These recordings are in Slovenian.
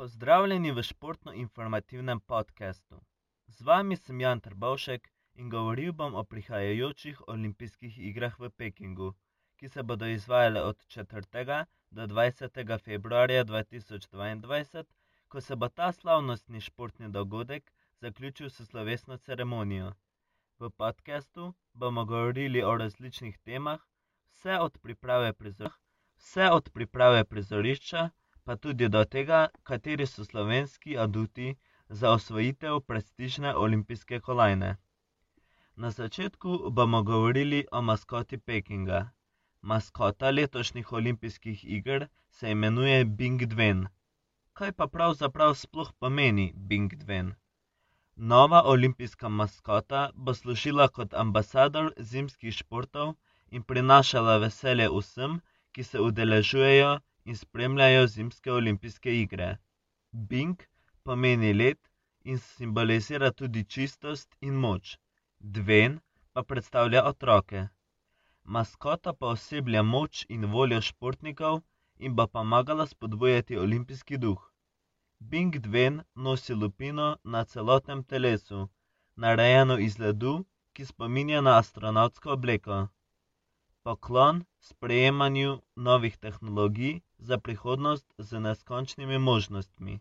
Pozdravljeni v športno-informativnem podkastu. Z vami sem Jan Trbovšek in govoril bom o prihajajočih olimpijskih igrah v Pekingu, ki se bodo izvajale od 4. do 20. februarja 2022, ko se bo ta slavnostni športni dogodek zaključil s slovesno ceremonijo. V podkastu bomo govorili o različnih temah, vse od priprave prizorišča, od priprave prizorišča pa tudi do tega, kateri so slovenski aduti za osvojitev prestižne olimpijske kolajne. Na začetku bomo govorili o maskoti Pekinga. Maskota letošnjih olimpijskih iger se imenuje Bing Dwen. Kaj pa pravzaprav sploh pomeni Bing Dwen? Nova olimpijska maskota bo služila kot ambasador zimskih športov in prinašala veselje vsem, ki se udeležujejo in spremljajo zimske olimpijske igre. Bing pomeni led in simbolizira tudi čistost in moč, Dven pa predstavlja otroke. Maskota pa oseblja moč in voljo športnikov in bo pomagala spodbujati olimpijski duh. Bing Dven nosi lupino na celotnem telesu, narejeno iz ledu, ki spominja na astronautsko obleko. Poklon sprejemanju novih tehnologij za prihodnost z neskončnimi možnostmi.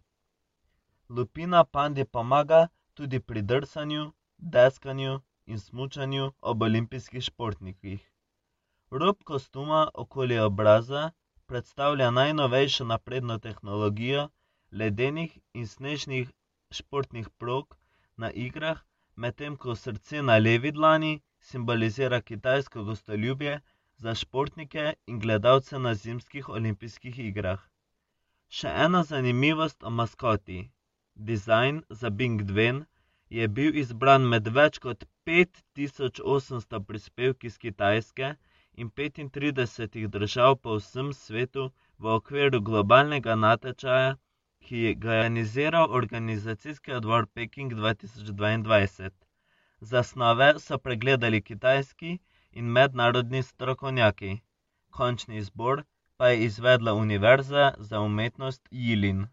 Lupina pandi pomaga tudi pri drsanju, deskanju in smučanju ob olimpijskih športnikih. Rob kostuma okoli obraza predstavlja najnovejšo napredno tehnologijo ledenih in snežnih športnih prog na igrah, medtem ko srce na levi dlani simbolizira kitajsko gostoljubje za športnike in gledalce na zimskih olimpijskih igrah. Še ena zanimivost o maskoti. Dizajn za Bing Dwen je bil izbran med več kot 5800 prispevki z Kitajske in 35 držav po vsem svetu v okviru globalnega natečaja, ki ga je organiziral organizacijski odbor Peking 2022. Zasnove so pregledali kitajski in mednarodni strokovnjaki, končni izbor pa je izvedla Univerza za umetnost Jilin.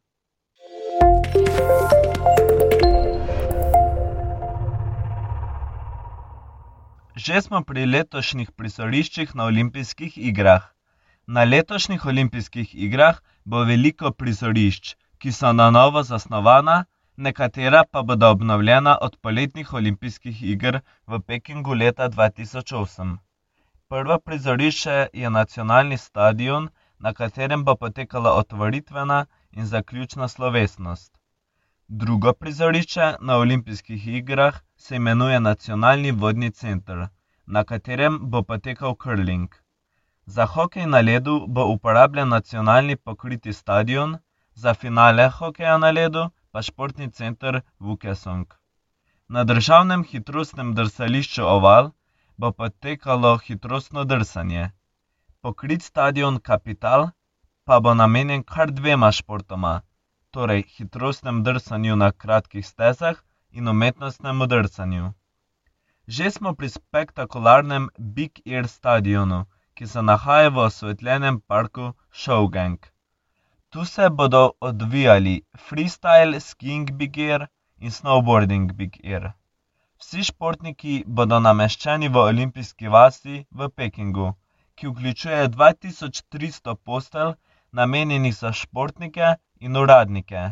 Že smo pri letošnjih prizoriščih na olimpijskih igrah. Na letošnjih olimpijskih igrah bo veliko prizorišč, ki so na novo zasnovana, nekatera pa bodo obnovljena od poletnih olimpijskih iger v Pekingu leta 2008. Prvo prizorišče je nacionalni stadion, na katerem bo potekala otvoritvena in zaključna slovesnost. Drugo prizorišče na olimpijskih igrah se imenuje Nacionalni vodni center, na katerem bo potekal curling. Za hokej na ledu bo uporabljen nacionalni pokriti stadion, za finale hokeja na ledu pa športni center Vukesong. Na državnem hitrostnem drsališču Oval bo potekalo hitrostno drsanje. Pokrit stadion Kapital pa bo namenjen kar dvema športoma, torej hitrostnem drsanju na kratkih stezah in umetnostnemu drsanju. Že smo pri spektakularnem Big Air stadionu, ki se nahaja v osvetljenem parku Showgang. Tu se bodo odvijali freestyle skiing Big Air in snowboarding Big Air. Vsi športniki bodo nameščeni v olimpijski vasi v Pekingu, ki vključuje 2300 postelj, namenjenih za športnike in uradnike.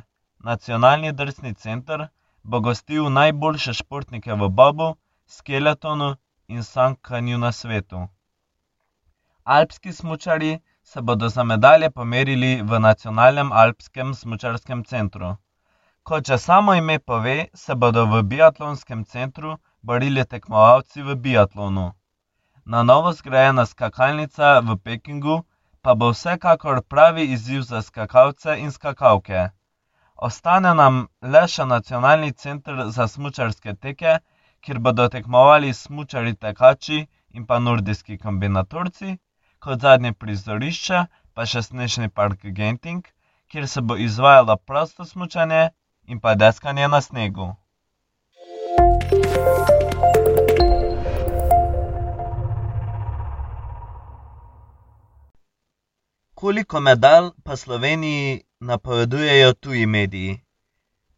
Nacionalni drsni center bo gostil najboljše športnike v bobu, skeletonu in sankanju na svetu. Alpski smučarji se bodo za medalje pomerili v Nacionalnem alpskem smučarskem centru. Kot že samo ime pove, se bodo v biatlonskem centru borili tekmovalci v biatlonu. Na novo zgrajena skakalnica v Pekingu pa bo vsekakor pravi izziv za skakalce in skakalke. Ostane nam le še Nacionalni center za smučarske teke, kjer bodo tekmovali smučari tekači in pa nordijski kombinatorci, kot zadnje prizorišče pa še snežni park Genting, kjer se bo izvajalo prosto smučanje in pa deskanje na snegu. Koliko medalj pa Sloveniji napovedujejo tuji mediji?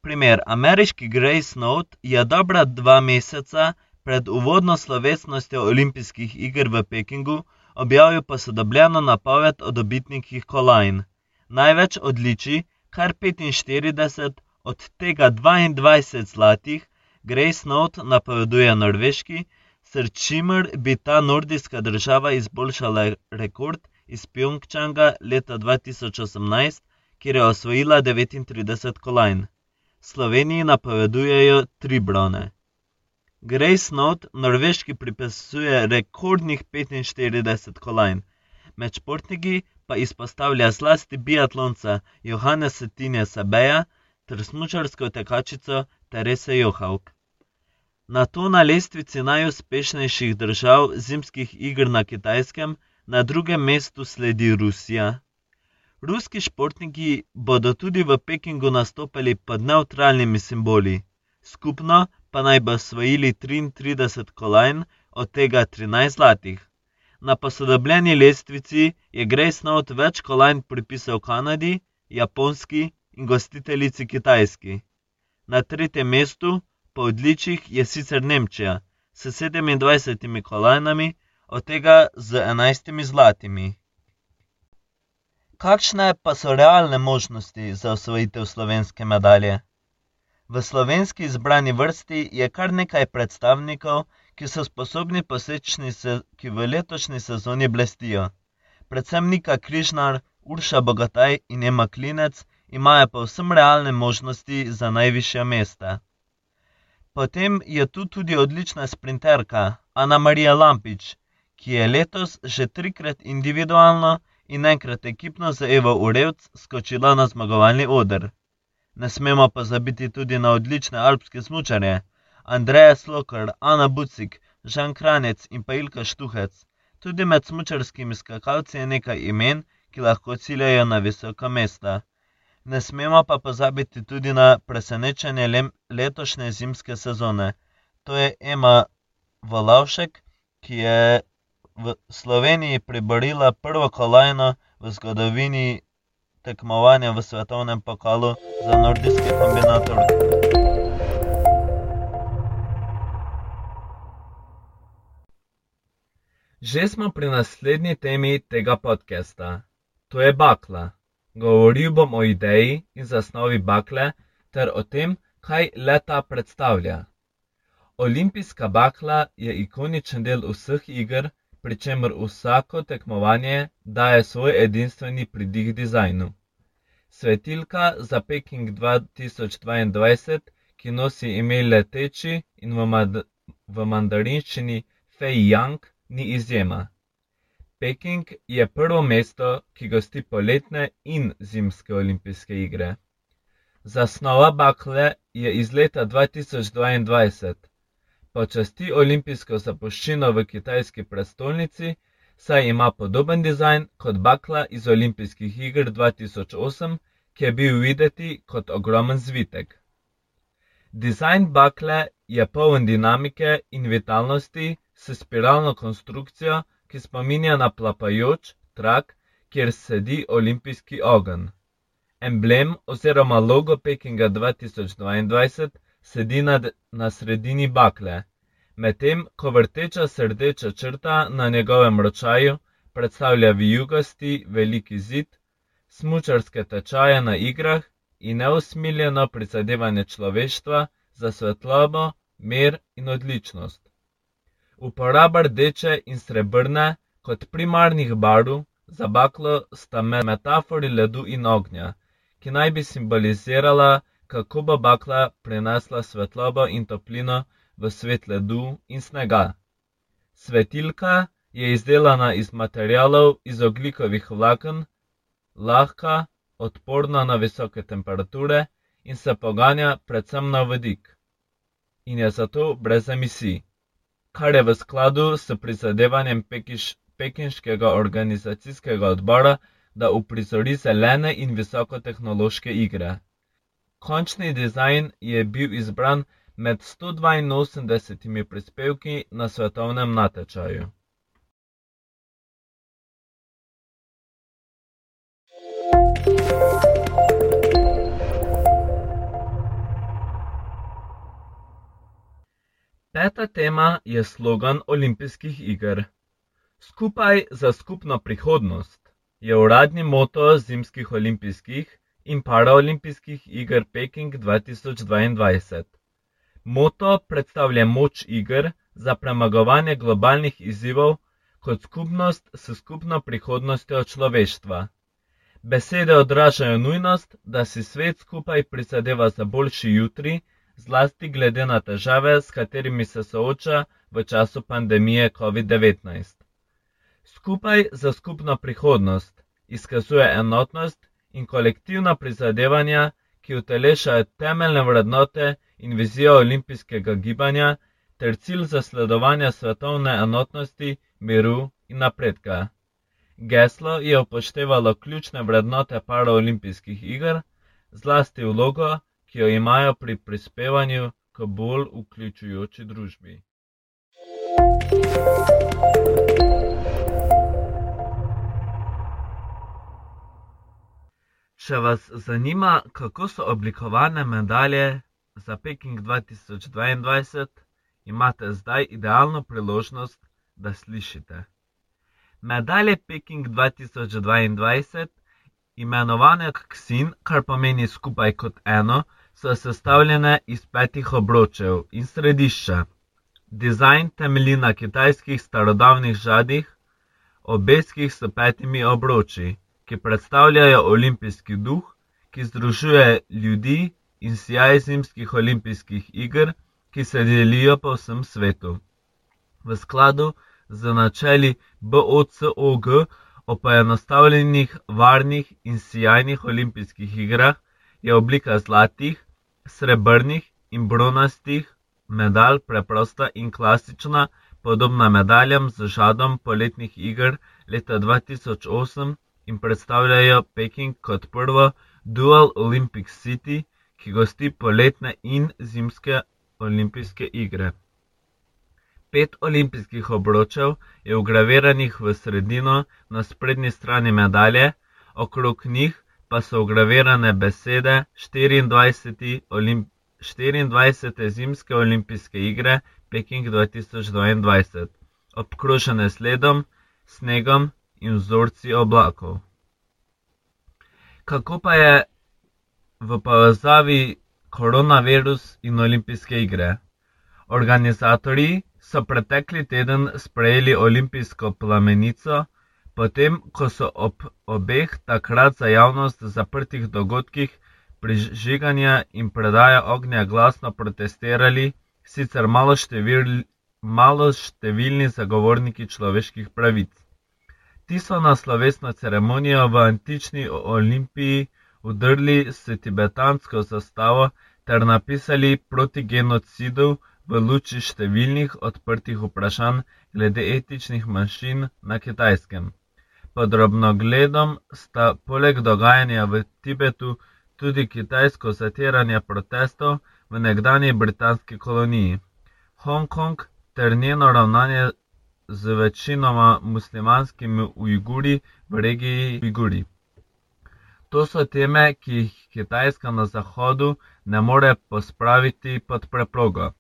Primer: ameriški Grace Note je dobra dva meseca pred uvodno slovesnostjo olimpijskih iger v Pekingu objavil posodobljeno napoved o dobitnikih kolajn. Največ odličij, kar petinštirideset, od tega dvaindvajset zlatih, Grace Note napoveduje norveški, s čimer bi ta nordijska država izboljšala rekord iz Pjongčanga leta dva tisoč osemnajst, kjer je osvojila devetintrideset kolajn. Sloveniji napovedujejo tri brone. Grace Note Norveški pripisuje rekordnih petinštirideset kolajn, med športniki pa izpostavlja zlasti biatlonca Johannesa Tinesa Beja ter smučarsko tekačico Terese Johaug. Nato na lestvici najuspešnejših držav zimskih iger na Kitajskem na drugem mestu sledi Rusija. Ruski športniki bodo tudi v Pekingu nastopali pod nevtralnimi simboli, skupno pa naj bi osvojili triintrideset kolajn, od tega trinajst zlatih. Na posodobljeni lestvici je Grace Note več kolajn pripisal Kanadi, Japonski in gostiteljici Kitajski. Na tretjem mestu po odličjih je sicer Nemčija s sedemindvajsetimi kolajnami, od tega z enajstimi zlatimi. Kakšne pa so realne možnosti za osvojitev slovenske medalje? V slovenski izbrani vrsti je kar nekaj predstavnikov, ki so sposobni poseči ki v letošnji sezoni blestijo. Predvsem Nika Križnar, Urša Bogataj in Ema Klinec imajo povsem realne možnosti za najvišja mesta. Potem je tu tudi odlična sprinterka Anamarija Lampič, ki je letos že trikrat individualno in enkrat ekipno z Evo Urevc skočila na zmagovalni oder. Ne smemo pozabiti tudi na odlične alpske smučarje Andreja Slokar, Ana Bucik, Žan Kranjec in pa Ilka Štuhec. Tudi med smučarskimi skakalci je nekaj imen, ki lahko ciljajo na visoka mesta. Ne smemo pa pozabiti tudi na presenečenje letošnje zimske sezone. To je Ema Volavšek, ki je v Sloveniji priborila prvo kolajno v zgodovini tekmovanja v svetovnem pokalu za nordijske kombinatorke. Že smo pri naslednji temi tega podcasta. To je bakla. Govoril bom o ideji in zasnovi bakle ter o tem, kaj le-ta predstavlja. Olimpijska bakla je ikoničen del vseh iger, pri čemer vsako tekmovanje daje svoj edinstveni pridih dizajnu. Svetilka za Peking dva tisoč dvaindvajset, ki nosi ime Leteči in v v mandarinščini Fei Yang, ni izjema. Peking je prvo mesto, ki gosti poletne in zimske olimpijske igre. Zasnova bakle je iz leta dva tisoč dvaindvajset počasti olimpijsko zapuščino v kitajski prestolnici, saj ima podoben dizajn kot bakla iz olimpijskih iger dva tisoč osem, ki je bil videti kot ogromen zvitek. Dizajn bakle je poln dinamike in vitalnosti s spiralno konstrukcijo, ki spominja na plapajoč trak, kjer sedi olimpijski ogenj. Emblem oziroma logo Pekinga dva tisoč dvaindvajset sedi na, na sredini bakle, medtem ko vrteča se rdeča črta na njegovem ročaju predstavlja vijugasti veliki zid, smučarske tečaje na igrah in neusmiljeno prizadevanje človeštva za svetlobo, mir in odličnost. Uporaba rdeče in srebrne kot primarnih barv za baklo sta metafori ledu in ognja, ki naj bi simbolizirala kako bo bakla prinesla svetlobo in toplino v svet ledu in snega. Svetilka je izdelana iz materialov iz ogljikovih vlaken, lahka, odporna na visoke temperature in se poganja predvsem na vodik. In je zato brez emisij, kar je v skladu s prizadevanjem Pekiš, pekinškega organizacijskega odbora, da uprizori zelene in visokotehnološke igre. Končni dizajn je bil izbran med sto dvainosemdesetimi prispevki na svetovnem natečaju. Peta tema je slogan olimpijskih iger. Skupaj za skupno prihodnost je uradni moto zimskih olimpijskih in paraolimpijskih iger Peking 2022. Moto predstavlja moč iger za premagovanje globalnih izzivov kot skupnost s skupno prihodnostjo človeštva. Besede odražajo nujnost, da si svet skupaj prizadeva za boljši jutri, zlasti glede na težave, s katerimi se sooča v času pandemije COVID-19. Skupaj za skupno prihodnost izkazuje enotnost in kolektivna prizadevanja, ki utelešajo temeljne vrednote in vizijo olimpijskega gibanja ter cilj zasledovanja svetovne enotnosti, miru in napredka. Geslo je upoštevalo ključne vrednote paraolimpijskih iger, zlasti vlogo, ki jo imajo pri prispevanju k bolj vključujoči družbi. Če vas zanima, kako so oblikovane medalje za Peking 2022, imate zdaj idealno priložnost, da slišite. Medalje Peking 2022, imenovane Ksin, kar pomeni skupaj kot eno, so sestavljene iz petih obročev in središča. Dizajn temelji na kitajskih starodavnih žadih, obeskih s petimi obroči, ki predstavljajo olimpijski duh, ki združuje ljudi in sijaj zimskih olimpijskih iger, ki se delijo po vsem svetu. V skladu z načeli BOCOG o poenostavljenih, varnih in sijajnih olimpijskih igrah je oblika zlatih, srebrnih in bronastih medalj preprosta in klasična, podobna medaljam z žadom poletnih iger leta 2008 in predstavljajo Peking kot prvo Dual Olympic City, ki gosti poletne in zimske olimpijske igre. Pet olimpijskih obročev je vgraviranih v sredino na sprednji strani medalje, okrog njih pa so vgravirane besede 24. Olimp 24. zimske olimpijske igre Peking 2022, obkrožene s ledom, snegom in vzorci oblakov. Kako pa je v povezavi koronavirus in olimpijske igre? Organizatorji so pretekli teden sprejeli olimpijsko plamenico, potem ko so ob obeh takrat za javnost zaprtih dogodkih prižiganja in predaje ognja glasno protestirali sicer maloštevilni zagovorniki človeških pravic. Ti so na slovesno ceremonijo v antični Olimpiji vdrli s tibetansko zastavo ter napisali proti genocidu v luči številnih odprtih vprašanj glede etičnih manjšin na kitajskem. Pod drobnogledom sta poleg dogajanja v Tibetu tudi kitajsko zatiranje protestov v nekdanji britanski koloniji, Hongkong ter njeno ravnanje z večinoma muslimanskimi Ujguri v regiji Ujguri. To so teme, ki jih Kitajska na Zahodu ne more pospraviti pod preprogo.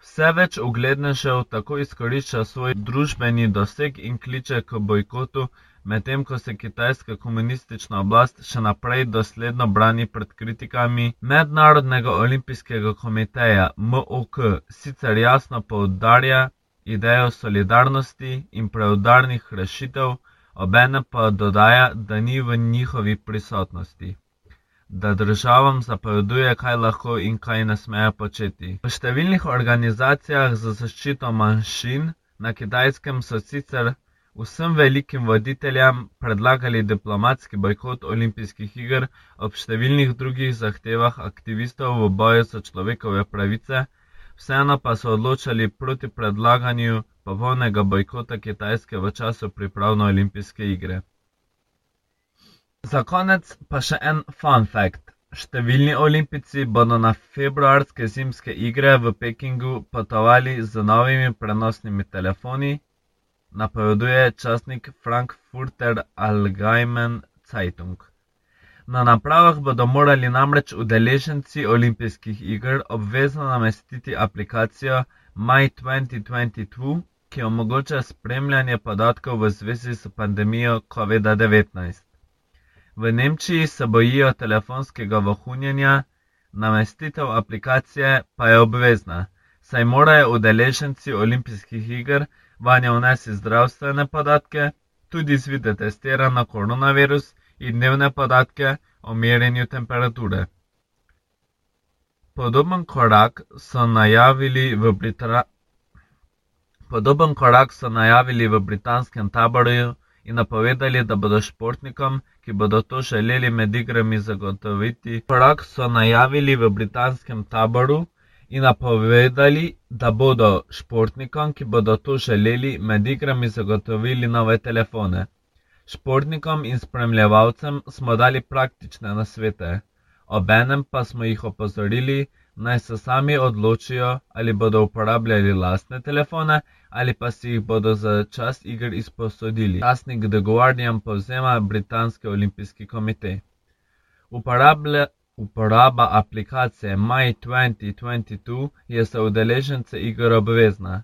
Vse več uglednežev tako izkorišča svoj družbeni doseg in kliče k bojkotu medtem ko se kitajska komunistična oblast še naprej dosledno brani pred kritikami Mednarodnega olimpijskega komiteja MOK, sicer jasno poudarja idejo solidarnosti in preudarnih rešitev, obenem pa dodaja, da ni v njihovi prisotnosti. Da državam zapoveduje, kaj lahko in kaj ne smejo početi. V številnih organizacijah za zaščito manjšin na kitajskem so sicer vsem velikim voditeljem predlagali diplomatski bojkot olimpijskih iger ob številnih drugih zahtevah aktivistov v boju za človekove pravice, vseeno pa so odločali proti predlaganju popolnega bojkota Kitajske v času priprav na olimpijske igre. Za konec pa še en fun fact. Številni olimpijci bodo na februarske zimske igre v Pekingu potovali z novimi prenosnimi telefoni, napoveduje časnik Frankfurter Allgemeine Zeitung. Na napravah bodo morali namreč udeleženci olimpijskih iger obvezno namestiti aplikacijo My 2022, ki omogoča spremljanje podatkov v zvezi s pandemijo COVID-19. V Nemčiji se bojijo telefonskega vohunjenja, namestitev aplikacije pa je obvezna, saj morajo udeleženci olimpijskih iger vanjo vnesti zdravstvene podatke, tudi izvide testiran na koronavirus in dnevne podatke o merjenju temperature. Podoben korak so najavili v Brita... Podoben korak so najavili v britanskem taboru in napovedali, da bodo športnikom, ki bodo to želeli med igrami zagotoviti. Korak so najavili v britanskem taboru in napovedali, da bodo športnikom, ki bodo to želeli med igrami zagotovili nove telefone. Športnikom in spremljevalcem smo dali praktične nasvete obenem pa smo jih opozorili, naj se sami odločijo, ali bodo uporabljali lastne telefone ali pa si jih bodo za čas iger izposodili. Časnik The Guardian povzema britanski olimpijski komitej. Uporablja, uporaba aplikacije My 2022 je za udeležence iger obvezna.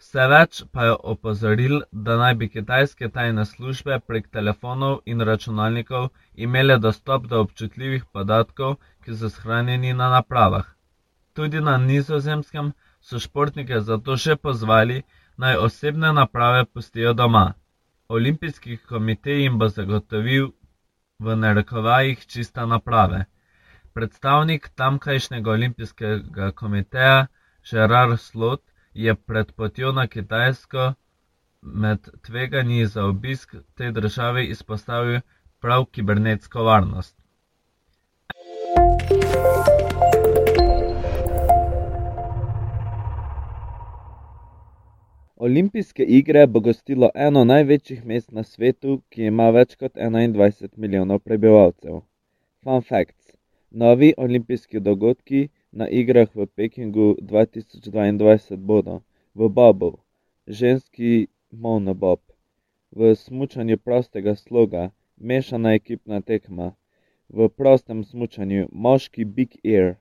Vse več pa je opozoril, da naj bi kitajske tajne službe prek telefonov in računalnikov imele dostop do občutljivih podatkov, ki so shranjeni na napravah. Tudi na nizozemskem so športnike zato še pozvali, naj osebne naprave pustijo doma. Olimpijski komitej jim bo zagotovil v narekovajih čiste naprave. Predstavnik tamkajšnjega olimpijskega komiteja Gerard Slot je pred potjo na Kitajsko med tveganji za obisk te države izpostavil prav kibernetsko varnost. Olimpijske igre bo gostilo eno največjih mest na svetu, ki ima več kot 21 milijonov prebivalcev. Fun facts: Novi olimpijski dogodki na igrah v Pekingu dva tisoč dvaindvajset bodo v bobu, ženski monobob, v smučanju prostega sloga, mešana ekipna tekma, v prostem smučanju moški big air,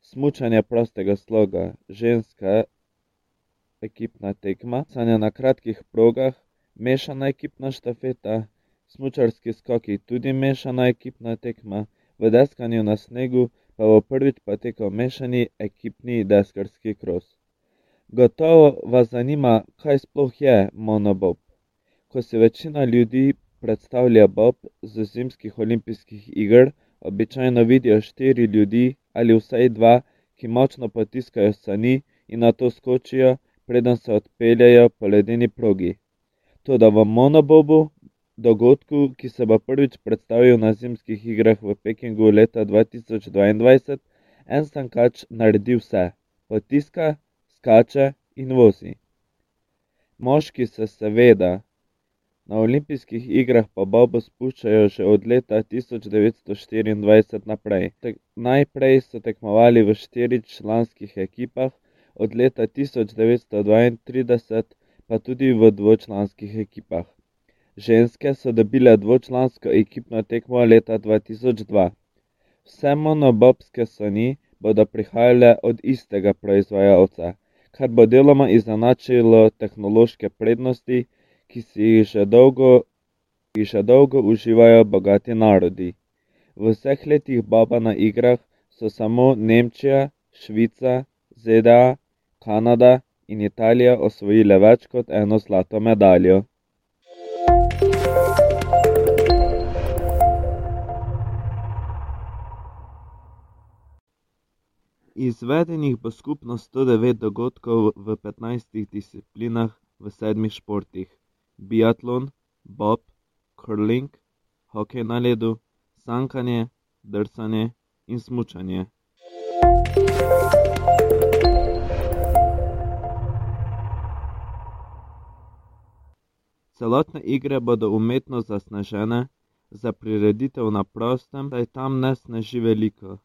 smučanje prostega sloga, ženska ekipna tekma, sanja na kratkih progah, mešana ekipna štafeta, smučarski skoki tudi mešana ekipna tekma, v deskanju na snegu bo prvič potekal mešani ekipni deskarski kros. Gotovo vas zanima, kaj sploh je monobob. Ko si večina ljudi predstavlja bob z zimskih olimpijskih iger, običajno vidijo štiri ljudi ali vsaj dva, ki močno potiskajo sani in na to skočijo, preden se odpeljajo po ledeni progi. Toda v monobobu dogodku, ki se bo prvič predstavil na zimskih igrah v Pekingu leta 2022, en sankač naredi vse: potiska, skače in vozi. Moški se seveda na olimpijskih igrah po bobu spuščajo že od leta 1924 naprej. Najprej so tekmovali v štirih članskih ekipah, od leta 1932 pa tudi v dvočlanskih ekipah. Ženske so dobile dvočlansko ekipno tekmo leta dva tisoč dva. Vse monobobske sani bodo prihajale od istega proizvajalca, kar bo deloma izenačilo tehnološke prednosti, ki si jih že dolgo, ki še dolgo uživajo bogati narodi. V vseh letih boba na igrah so samo Nemčija, Švica, ZDA, Kanada in Italija osvojile več kot eno zlato medaljo. Izvedenih bo skupno sto devet dogodkov v petnajstih disciplinah v sedmih športih: biatlon, bob, curling, hokej na ledu, sankanje, drsanje in smučanje. Celotne igre bodo umetno zasnežene, za prireditev na prostem, saj tam ne sneži veliko.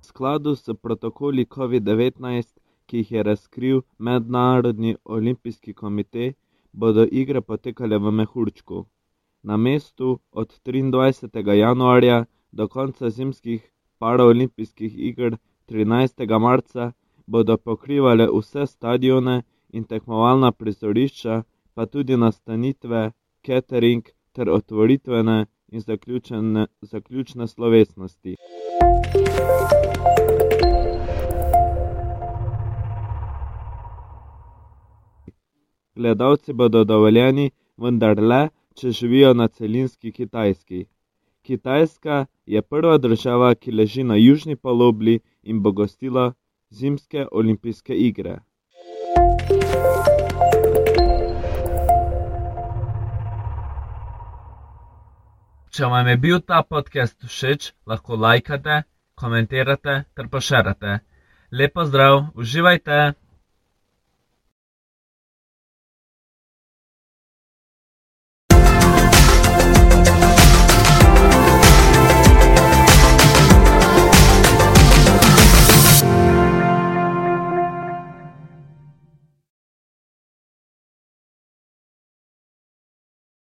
V skladu s protokoli covid-devetnajst, ki jih je razkril Mednarodni olimpijski komitej, bodo igre potekale v mehurčku, na mestu od triindvajsetega januarja do konca zimskih paraolimpijskih iger 13. marca bodo pokrivale vse stadione in tekmovalna prizorišča, pa tudi nastanitve, catering ter otvoritvene in zaključne slovesnosti. Gledalci bodo dovoljeni, vendar le, če živijo na celinski Kitajski. Kitajska je prva država, ki leži na južni polobli in bo gostila zimske olimpijske igre. Če vam je bil ta podcast všeč, lahko lajkate, komentirate ter pošerate. Lep pozdrav, uživajte!